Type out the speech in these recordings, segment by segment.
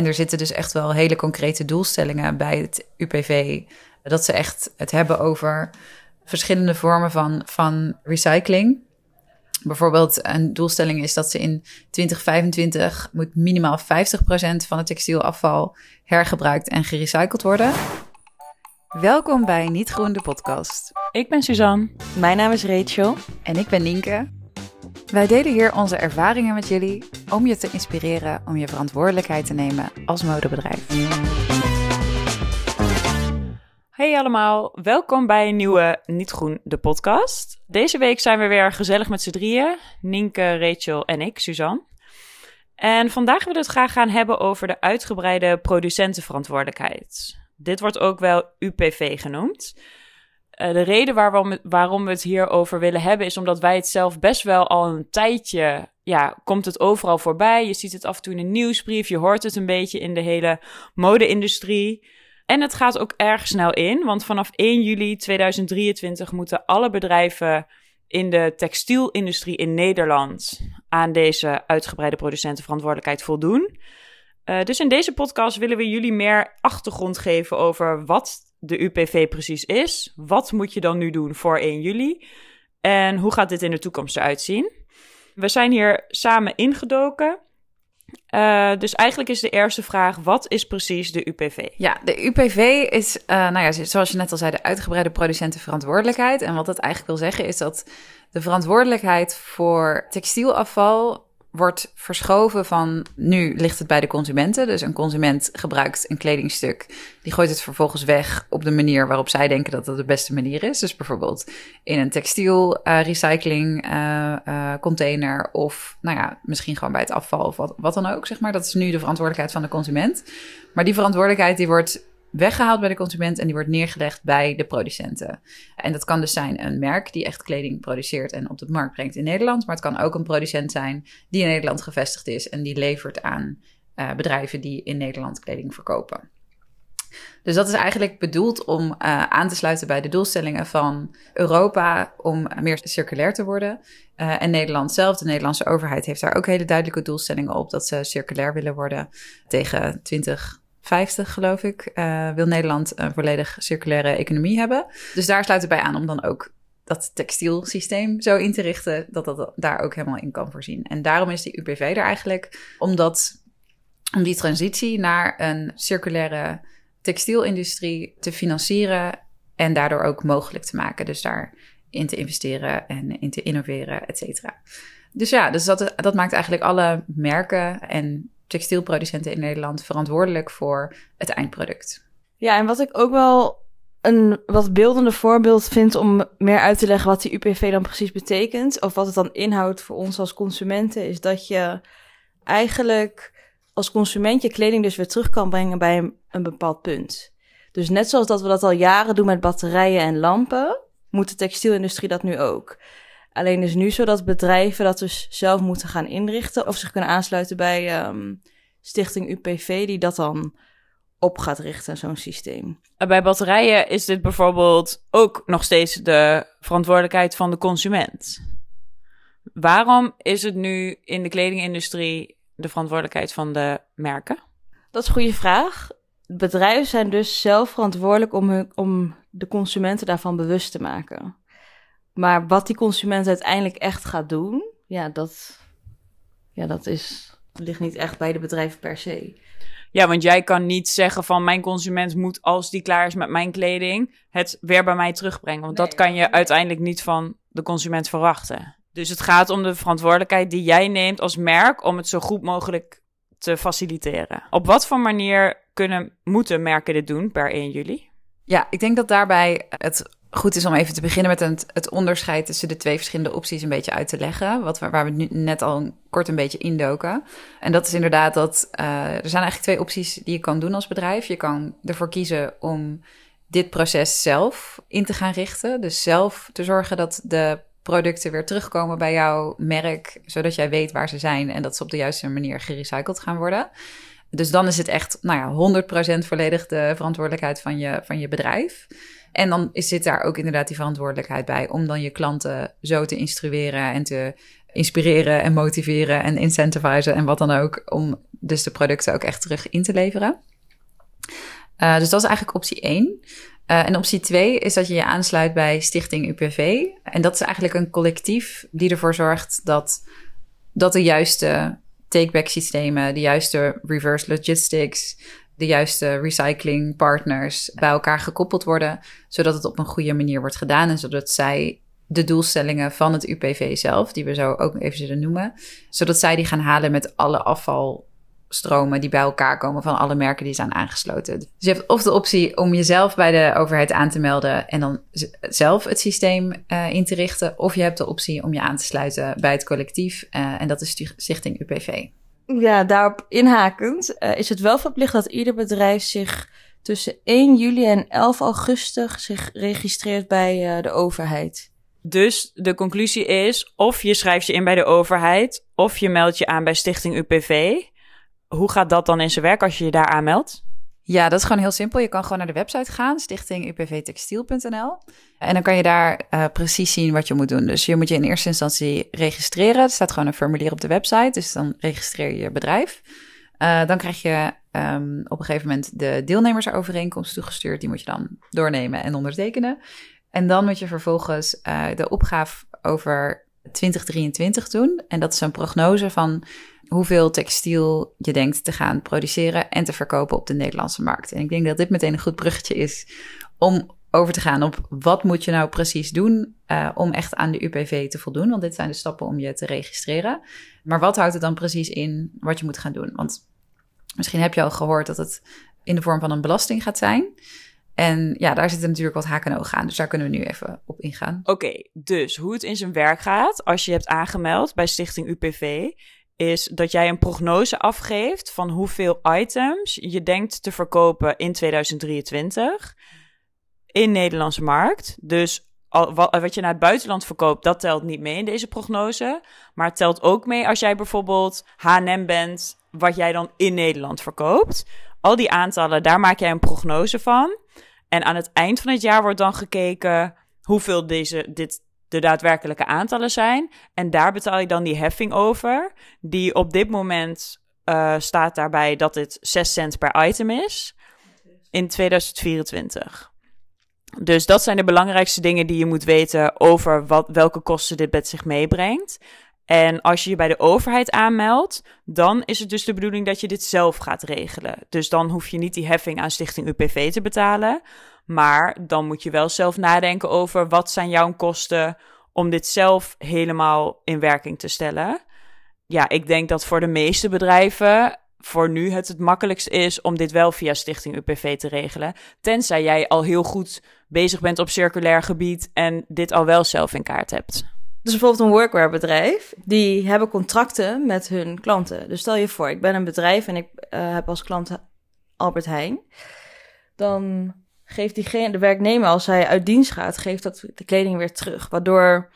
en er zitten dus echt wel hele concrete doelstellingen bij het UPV. Dat ze echt het hebben over verschillende vormen van, van recycling. Bijvoorbeeld een doelstelling is dat ze in 2025 moet minimaal 50% van het textielafval hergebruikt en gerecycled worden. Welkom bij Niet Groen, de podcast. Ik ben Suzanne. Mijn naam is Rachel. En ik ben Nienke. Wij delen hier onze ervaringen met jullie om je te inspireren om je verantwoordelijkheid te nemen als modebedrijf. Hey allemaal, welkom bij een nieuwe Niet Groen, de podcast. Deze week zijn we weer gezellig met z'n drieën. Nienke, Rachel en ik, Suzanne. En vandaag willen we het graag gaan hebben over de uitgebreide producentenverantwoordelijkheid. Dit wordt ook wel UPV genoemd. Uh, de reden waarom, waarom we het hierover willen hebben is omdat wij het zelf best wel al een tijdje, ja, komt het overal voorbij. Je ziet het af en toe in een nieuwsbrief, je hoort het een beetje in de hele mode-industrie. En het gaat ook erg snel in, want vanaf 1 juli 2023 moeten alle bedrijven in de textielindustrie in Nederland aan deze uitgebreide producentenverantwoordelijkheid voldoen. Uh, dus in deze podcast willen we jullie meer achtergrond geven over wat de UPV precies is. Wat moet je dan nu doen voor 1 juli? En hoe gaat dit in de toekomst eruit zien? We zijn hier samen ingedoken. Uh, dus eigenlijk is de eerste vraag: wat is precies de UPV? Ja, de UPV is, uh, nou ja, zoals je net al zei, de uitgebreide producentenverantwoordelijkheid. En wat dat eigenlijk wil zeggen is dat de verantwoordelijkheid voor textielafval wordt verschoven van nu ligt het bij de consumenten. Dus een consument gebruikt een kledingstuk, die gooit het vervolgens weg op de manier waarop zij denken dat dat de beste manier is. Dus bijvoorbeeld in een textiel uh, recycling uh, uh, container of nou ja, misschien gewoon bij het afval of wat, wat dan ook, zeg maar. Dat is nu de verantwoordelijkheid van de consument. Maar die verantwoordelijkheid die wordt weggehaald bij de consument en die wordt neergelegd bij de producenten. En dat kan dus zijn een merk die echt kleding produceert en op de markt brengt in Nederland. Maar het kan ook een producent zijn die in Nederland gevestigd is en die levert aan uh, bedrijven die in Nederland kleding verkopen. Dus dat is eigenlijk bedoeld om uh, aan te sluiten bij de doelstellingen van Europa om meer circulair te worden. Uh, en Nederland zelf, de Nederlandse overheid, heeft daar ook hele duidelijke doelstellingen op dat ze circulair willen worden tegen 20 50, geloof ik, uh, wil Nederland een volledig circulaire economie hebben. Dus daar sluit het bij aan om dan ook dat textielsysteem zo in te richten dat dat daar ook helemaal in kan voorzien. En daarom is die UPV er eigenlijk, omdat om die transitie naar een circulaire textielindustrie te financieren en daardoor ook mogelijk te maken. Dus daarin te investeren en in te innoveren, et cetera. Dus ja, dus dat, dat maakt eigenlijk alle merken en textielproducenten in Nederland verantwoordelijk voor het eindproduct. Ja, en wat ik ook wel een wat beeldende voorbeeld vind om meer uit te leggen wat die UPV dan precies betekent, of wat het dan inhoudt voor ons als consumenten, is dat je eigenlijk als consument je kleding dus weer terug kan brengen bij een, een bepaald punt. Dus net zoals dat we dat al jaren doen met batterijen en lampen, moet de textielindustrie dat nu ook. Alleen is nu zo dat bedrijven dat dus zelf moeten gaan inrichten of zich kunnen aansluiten bij um, Stichting UPV, die dat dan op gaat richten, zo'n systeem. Bij batterijen is dit bijvoorbeeld ook nog steeds de verantwoordelijkheid van de consument. Waarom is het nu in de kledingindustrie de verantwoordelijkheid van de merken? Dat is een goede vraag. Bedrijven zijn dus zelf verantwoordelijk om, hun, om de consumenten daarvan bewust te maken. Maar wat die consument uiteindelijk echt gaat doen, ja, dat, ja, dat is, ligt niet echt bij de bedrijven per se. Ja, want jij kan niet zeggen van mijn consument moet, als die klaar is met mijn kleding, het weer bij mij terugbrengen. Want nee, dat kan je nee. uiteindelijk niet van de consument verwachten. Dus het gaat om de verantwoordelijkheid die jij neemt als merk om het zo goed mogelijk te faciliteren. Op wat voor manier kunnen, moeten merken dit doen per 1 juli? Ja, ik denk dat daarbij het goed is om even te beginnen met het, het, onderscheid tussen de twee verschillende opties een beetje uit te leggen. Wat, waar we nu net al kort een beetje indoken. En dat is inderdaad dat uh, er zijn eigenlijk twee opties die je kan doen als bedrijf. Je kan ervoor kiezen om dit proces zelf in te gaan richten. Dus zelf te zorgen dat de producten weer terugkomen bij jouw merk, zodat jij weet waar ze zijn en dat ze op de juiste manier gerecycled gaan worden. Dus dan is het echt, nou ja, 100% volledig de verantwoordelijkheid van je, van je bedrijf. En dan zit daar ook inderdaad die verantwoordelijkheid bij om dan je klanten zo te instrueren en te inspireren en motiveren en incentivizen en wat dan ook. Om dus de producten ook echt terug in te leveren. Uh, dus dat is eigenlijk optie 1. Uh, en optie 2 is dat je je aansluit bij Stichting UPV. En dat is eigenlijk een collectief die ervoor zorgt dat, dat de juiste take-back systemen, de juiste reverse logistics, de juiste recycling partners bij elkaar gekoppeld worden, zodat het op een goede manier wordt gedaan en zodat zij de doelstellingen van het UPV zelf, die we zo ook even zullen noemen, zodat zij die gaan halen met alle afvalstromen die bij elkaar komen van alle merken die zijn aangesloten. Dus je hebt of de optie om jezelf bij de overheid aan te melden en dan zelf het systeem uh, in te richten, of je hebt de optie om je aan te sluiten bij het collectief uh, en dat is Stichting UPV. Ja, daarop inhakend uh, is het wel verplicht dat ieder bedrijf zich tussen 1 juli en 11 augustus zich registreert bij uh, de overheid. Dus de conclusie is: of je schrijft je in bij de overheid, of je meldt je aan bij Stichting UPV. Hoe gaat dat dan in zijn werk als je je daar aanmeldt? Ja, dat is gewoon heel simpel. Je kan gewoon naar de website gaan, stichtingupvtextiel.nl. En dan kan je daar uh, precies zien wat je moet doen. Dus je moet je in eerste instantie registreren. Er staat gewoon een formulier op de website, dus dan registreer je je bedrijf. Uh, dan krijg je um, op een gegeven moment de deelnemersovereenkomst toegestuurd. Die moet je dan doornemen en ondertekenen. En dan moet je vervolgens uh, de opgave over 2023 doen. En dat is een prognose van hoeveel textiel je denkt te gaan produceren en te verkopen op de Nederlandse markt. En ik denk dat dit meteen een goed bruggetje is om over te gaan op wat moet je nou precies doen uh, om echt aan de UPV te voldoen. Want dit zijn de stappen om je te registreren. Maar wat houdt het dan precies in wat je moet gaan doen? Want misschien heb je al gehoord dat het in de vorm van een belasting gaat zijn. En ja, daar zitten natuurlijk wat haken en ogen aan. Dus daar kunnen we nu even op ingaan. Oké, dus hoe het in zijn werk gaat als je hebt aangemeld bij Stichting UPV, is dat jij een prognose afgeeft van hoeveel items je denkt te verkopen in 2023 in Nederlandse markt. Dus wat je naar het buitenland verkoopt, dat telt niet mee in deze prognose. Maar het telt ook mee als jij bijvoorbeeld H&M bent, wat jij dan in Nederland verkoopt. Al die aantallen, daar maak jij een prognose van. En aan het eind van het jaar wordt dan gekeken hoeveel deze, dit de daadwerkelijke aantallen zijn. En daar betaal je dan die heffing over. Die op dit moment uh, staat daarbij dat het 6 cent per item is. In 2024. Dus dat zijn de belangrijkste dingen die je moet weten over wat, welke kosten dit met zich meebrengt. En als je je bij de overheid aanmeldt, dan is het dus de bedoeling dat je dit zelf gaat regelen. Dus dan hoef je niet die heffing aan Stichting UPV te betalen. Maar dan moet je wel zelf nadenken over wat zijn jouw kosten om dit zelf helemaal in werking te stellen. Ja, ik denk dat voor de meeste bedrijven voor nu het het makkelijkst is om dit wel via Stichting UPV te regelen. Tenzij jij al heel goed bezig bent op circulair gebied en dit al wel zelf in kaart hebt. Dus bijvoorbeeld een workwear bedrijf, die hebben contracten met hun klanten. Dus stel je voor, ik ben een bedrijf en ik uh, heb als klant Albert Heijn. Dan geeft diegene, de werknemer, als hij uit dienst gaat, geeft dat de kleding weer terug. Waardoor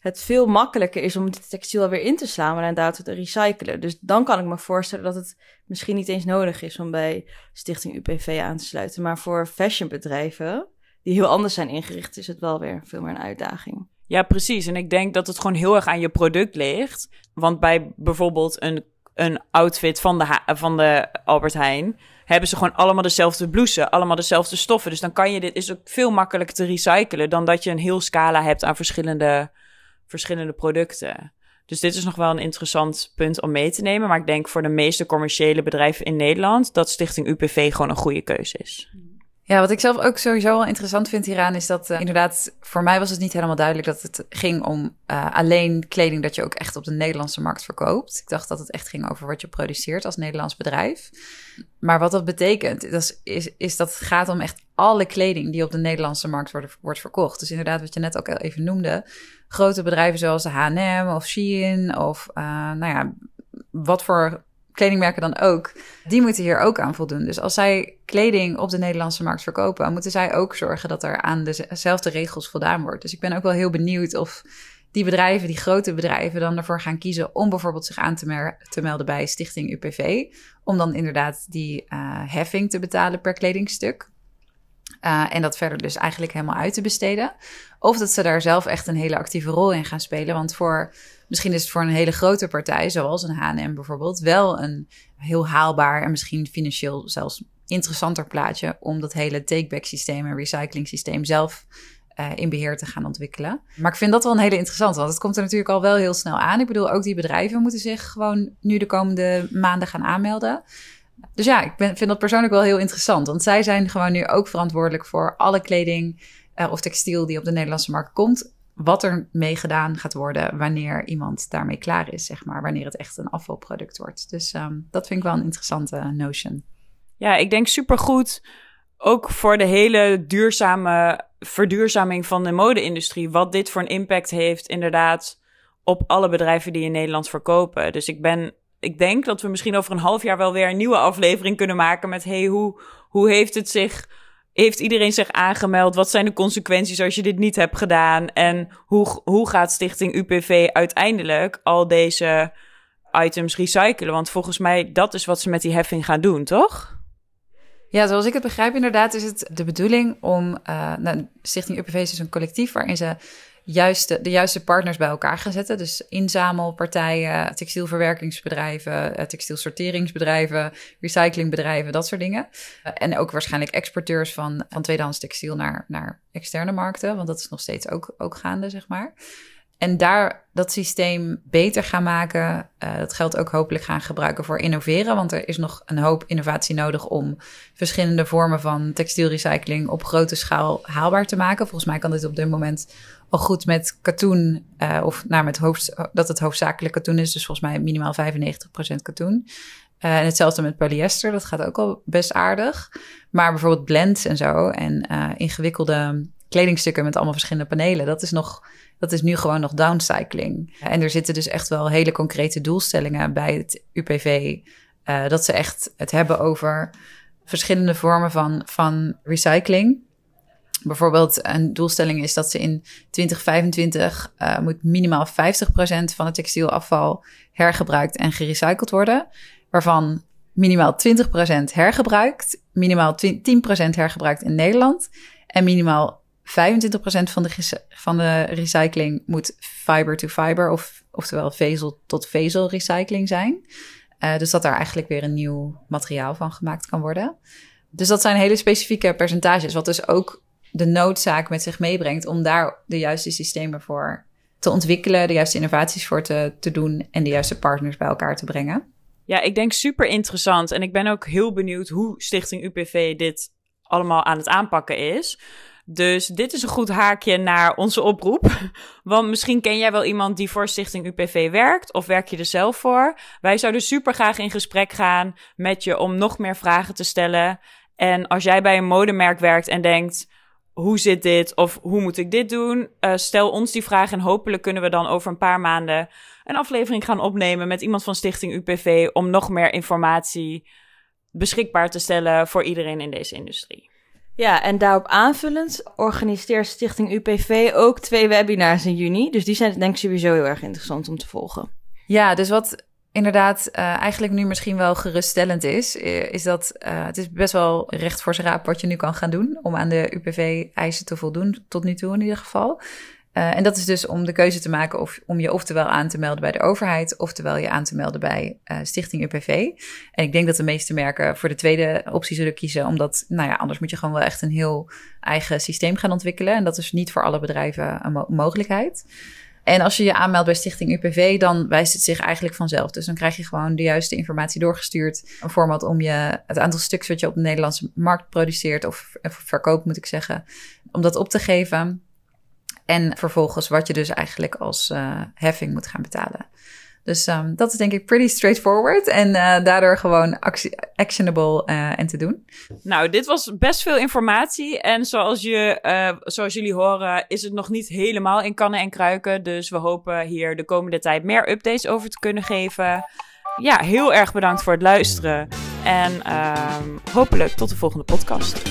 het veel makkelijker is om het textiel weer in te slaan, maar inderdaad te recyclen. Dus dan kan ik me voorstellen dat het misschien niet eens nodig is om bij Stichting UPV aan te sluiten. Maar voor fashionbedrijven, die heel anders zijn ingericht, is het wel weer veel meer een uitdaging. Ja, precies. En ik denk dat het gewoon heel erg aan je product ligt. Want bij bijvoorbeeld een, een outfit van de, van de Albert Heijn hebben ze gewoon allemaal dezelfde blouse, allemaal dezelfde stoffen. Dus dan kan je dit is ook veel makkelijker te recyclen dan dat je een heel scala hebt aan verschillende, verschillende producten. Dus dit is nog wel een interessant punt om mee te nemen. Maar ik denk voor de meeste commerciële bedrijven in Nederland dat Stichting UPV gewoon een goede keuze is. Ja, wat ik zelf ook sowieso wel interessant vind hieraan is dat uh, inderdaad, voor mij was het niet helemaal duidelijk dat het ging om uh, alleen kleding dat je ook echt op de Nederlandse markt verkoopt. Ik dacht dat het echt ging over wat je produceert als Nederlands bedrijf. Maar wat dat betekent, is, is, is, dat het gaat om echt alle kleding die op de Nederlandse markt wordt, wordt verkocht. Dus inderdaad, wat je net ook even noemde, grote bedrijven zoals H&M of Shein of uh, nou ja, wat voor kledingmerken dan ook, die moeten hier ook aan voldoen. Dus als zij kleding op de Nederlandse markt verkopen, moeten zij ook zorgen dat er aan dezelfde regels voldaan wordt. Dus ik ben ook wel heel benieuwd of die bedrijven, die grote bedrijven, dan ervoor gaan kiezen om bijvoorbeeld zich aan te, melden bij Stichting UPV. Om dan inderdaad die uh, heffing te betalen per kledingstuk. Uh, en dat verder dus eigenlijk helemaal uit te besteden. Of dat ze daar zelf echt een hele actieve rol in gaan spelen. Want voor, misschien is het voor een hele grote partij, zoals een HM bijvoorbeeld, wel een heel haalbaar en misschien financieel zelfs interessanter plaatje om dat hele take-back systeem en recycling systeem zelf uh, in beheer te gaan ontwikkelen. Maar ik vind dat wel een hele interessante, want het komt er natuurlijk al wel heel snel aan. Ik bedoel, ook die bedrijven moeten zich gewoon nu de komende maanden gaan aanmelden. Dus ja, ik vind dat persoonlijk wel heel interessant. Want zij zijn gewoon nu ook verantwoordelijk voor alle kleding uh, of textiel die op de Nederlandse markt komt. Wat er mee gedaan gaat worden wanneer iemand daarmee klaar is, zeg maar. Wanneer het echt een afvalproduct wordt. Dus um, dat vind ik wel een interessante notion. Ja, ik denk supergoed. Ook voor de hele duurzame verduurzaming van de mode-industrie. Wat dit voor een impact heeft, inderdaad, op alle bedrijven die in Nederland verkopen. Dus ik ben ik denk dat we misschien over een half jaar wel weer een nieuwe aflevering kunnen maken met hey, hoe, hoe heeft het zich, heeft iedereen zich aangemeld? Wat zijn de consequenties als je dit niet hebt gedaan? En hoe, hoe gaat Stichting UPV uiteindelijk al deze items recyclen? Want volgens mij dat is wat ze met die heffing gaan doen, toch? Ja, zoals ik het begrijp, inderdaad, is het de bedoeling om. Uh, nou, Stichting UPV is dus een collectief waarin ze juiste, de juiste partners bij elkaar gaan zetten. Dus inzamelpartijen, textielverwerkingsbedrijven, eh, textielsorteringsbedrijven, recyclingbedrijven, dat soort dingen. Eh, en ook waarschijnlijk exporteurs van, van tweedehands textiel naar, naar externe markten, want dat is nog steeds ook, ook gaande, zeg maar. En daar dat systeem beter gaan maken. Uh, dat geldt ook hopelijk gaan gebruiken voor innoveren. Want er is nog een hoop innovatie nodig om verschillende vormen van textielrecycling op grote schaal haalbaar te maken. Volgens mij kan dit op dit moment al goed met katoen. Uh, of nou, met hoofd, dat het hoofdzakelijk katoen is. Dus volgens mij minimaal 95% katoen. Uh, en hetzelfde met polyester, dat gaat ook al best aardig. Maar bijvoorbeeld blends en zo en ingewikkelde kledingstukken met allemaal verschillende panelen, dat is nog dat is nu gewoon nog downcycling. En er zitten dus echt wel hele concrete doelstellingen bij het UPV. Uh, dat ze echt het hebben over verschillende vormen van, van recycling. Bijvoorbeeld een doelstelling is dat ze in 2025 uh, moet minimaal 50% van het textielafval hergebruikt en gerecycled worden. Waarvan minimaal 20% hergebruikt, minimaal 10% hergebruikt in Nederland en minimaal 25% van de, van de recycling moet fiber to fiber, of, oftewel vezel tot vezel recycling zijn. Uh, dus dat daar eigenlijk weer een nieuw materiaal van gemaakt kan worden. Dus dat zijn hele specifieke percentages, wat dus ook de noodzaak met zich meebrengt om daar de juiste systemen voor te ontwikkelen, de juiste innovaties voor te doen en de juiste partners bij elkaar te brengen. Ja, ik denk super interessant. En ik ben ook heel benieuwd hoe Stichting UPV dit allemaal aan het aanpakken is. Dus dit is een goed haakje naar onze oproep. Want misschien ken jij wel iemand die voor Stichting UPV werkt, of werk je er zelf voor? Wij zouden super graag in gesprek gaan met je om nog meer vragen te stellen. En als jij bij een modemerk werkt en denkt: hoe zit dit? Of hoe moet ik dit doen? Uh, stel ons die vraag en hopelijk kunnen we dan over een paar maanden een aflevering gaan opnemen met iemand van Stichting UPV om nog meer informatie beschikbaar te stellen voor iedereen in deze industrie. Ja, en daarop aanvullend organiseert Stichting UPV ook twee webinars in juni. Dus die zijn denk ik sowieso heel erg interessant om te volgen. Ja, dus wat inderdaad uh, eigenlijk nu misschien wel geruststellend is, eh, is dat uh, het is best wel recht voor zijn raap wat je nu kan gaan doen om aan de UPV-eisen te voldoen, tot nu toe in ieder geval. Uh, en dat is dus om de keuze te maken of, om je oftewel aan te melden bij de overheid, oftewel je aan te melden bij uh, Stichting UPV. En ik denk dat de meeste merken voor de tweede optie zullen kiezen, omdat, nou ja, anders moet je gewoon wel echt een heel eigen systeem gaan ontwikkelen. En dat is niet voor alle bedrijven een mo mogelijkheid. En als je je aanmeldt bij Stichting UPV, dan wijst het zich eigenlijk vanzelf. Dus dan krijg je gewoon de juiste informatie doorgestuurd. Een format om je het aantal stuks wat je op de Nederlandse markt produceert, of verkoopt moet ik zeggen, om dat op te geven. En vervolgens wat je dus eigenlijk als uh, heffing moet gaan betalen. Dus um, dat is denk ik pretty straightforward en uh, daardoor gewoon actionable uh, en te doen. Nou, dit was best veel informatie en zoals, je, zoals jullie horen is het nog niet helemaal in kannen en kruiken. Dus we hopen hier de komende tijd meer updates over te kunnen geven. Ja, heel erg bedankt voor het luisteren en uh, hopelijk tot de volgende podcast.